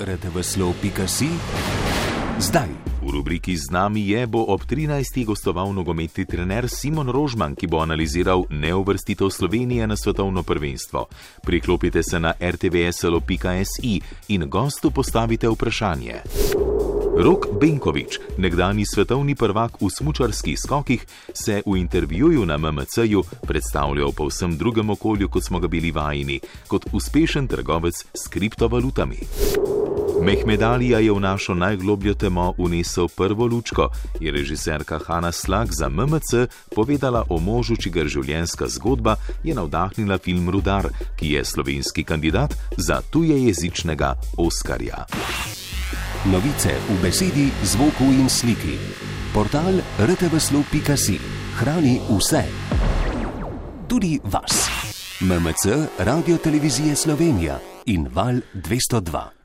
rtvslo.si zdaj. V rubriki Z nami je bo ob 13. gostoval nogometni trener Simon Rožman, ki bo analiziral neuvrstitev Slovenije na svetovno prvenstvo. Priklopite se na rtvslo.si in gostu postavite vprašanje. Rok Benkovič, nekdani svetovni prvak v smučarskih skokih, se v intervjuju na MMC-ju predstavlja v povsem drugem okolju, kot smo ga bili vajeni, kot uspešen trgovec s kriptovalutami. Mehmedalija je v našo najglobljo temo unesel prvo lučko, je režiserka Hanna Slag za MMC povedala o možu, čigar življenjska zgodba je navdahnila film Rudar, ki je slovenski kandidat za tujejezičnega Oskarja. Novice v besedi, zvoku in sliki. Portal rtvslo.si hrani vse. Tudi vas. MMC, Radio Televizije Slovenija in Val 202.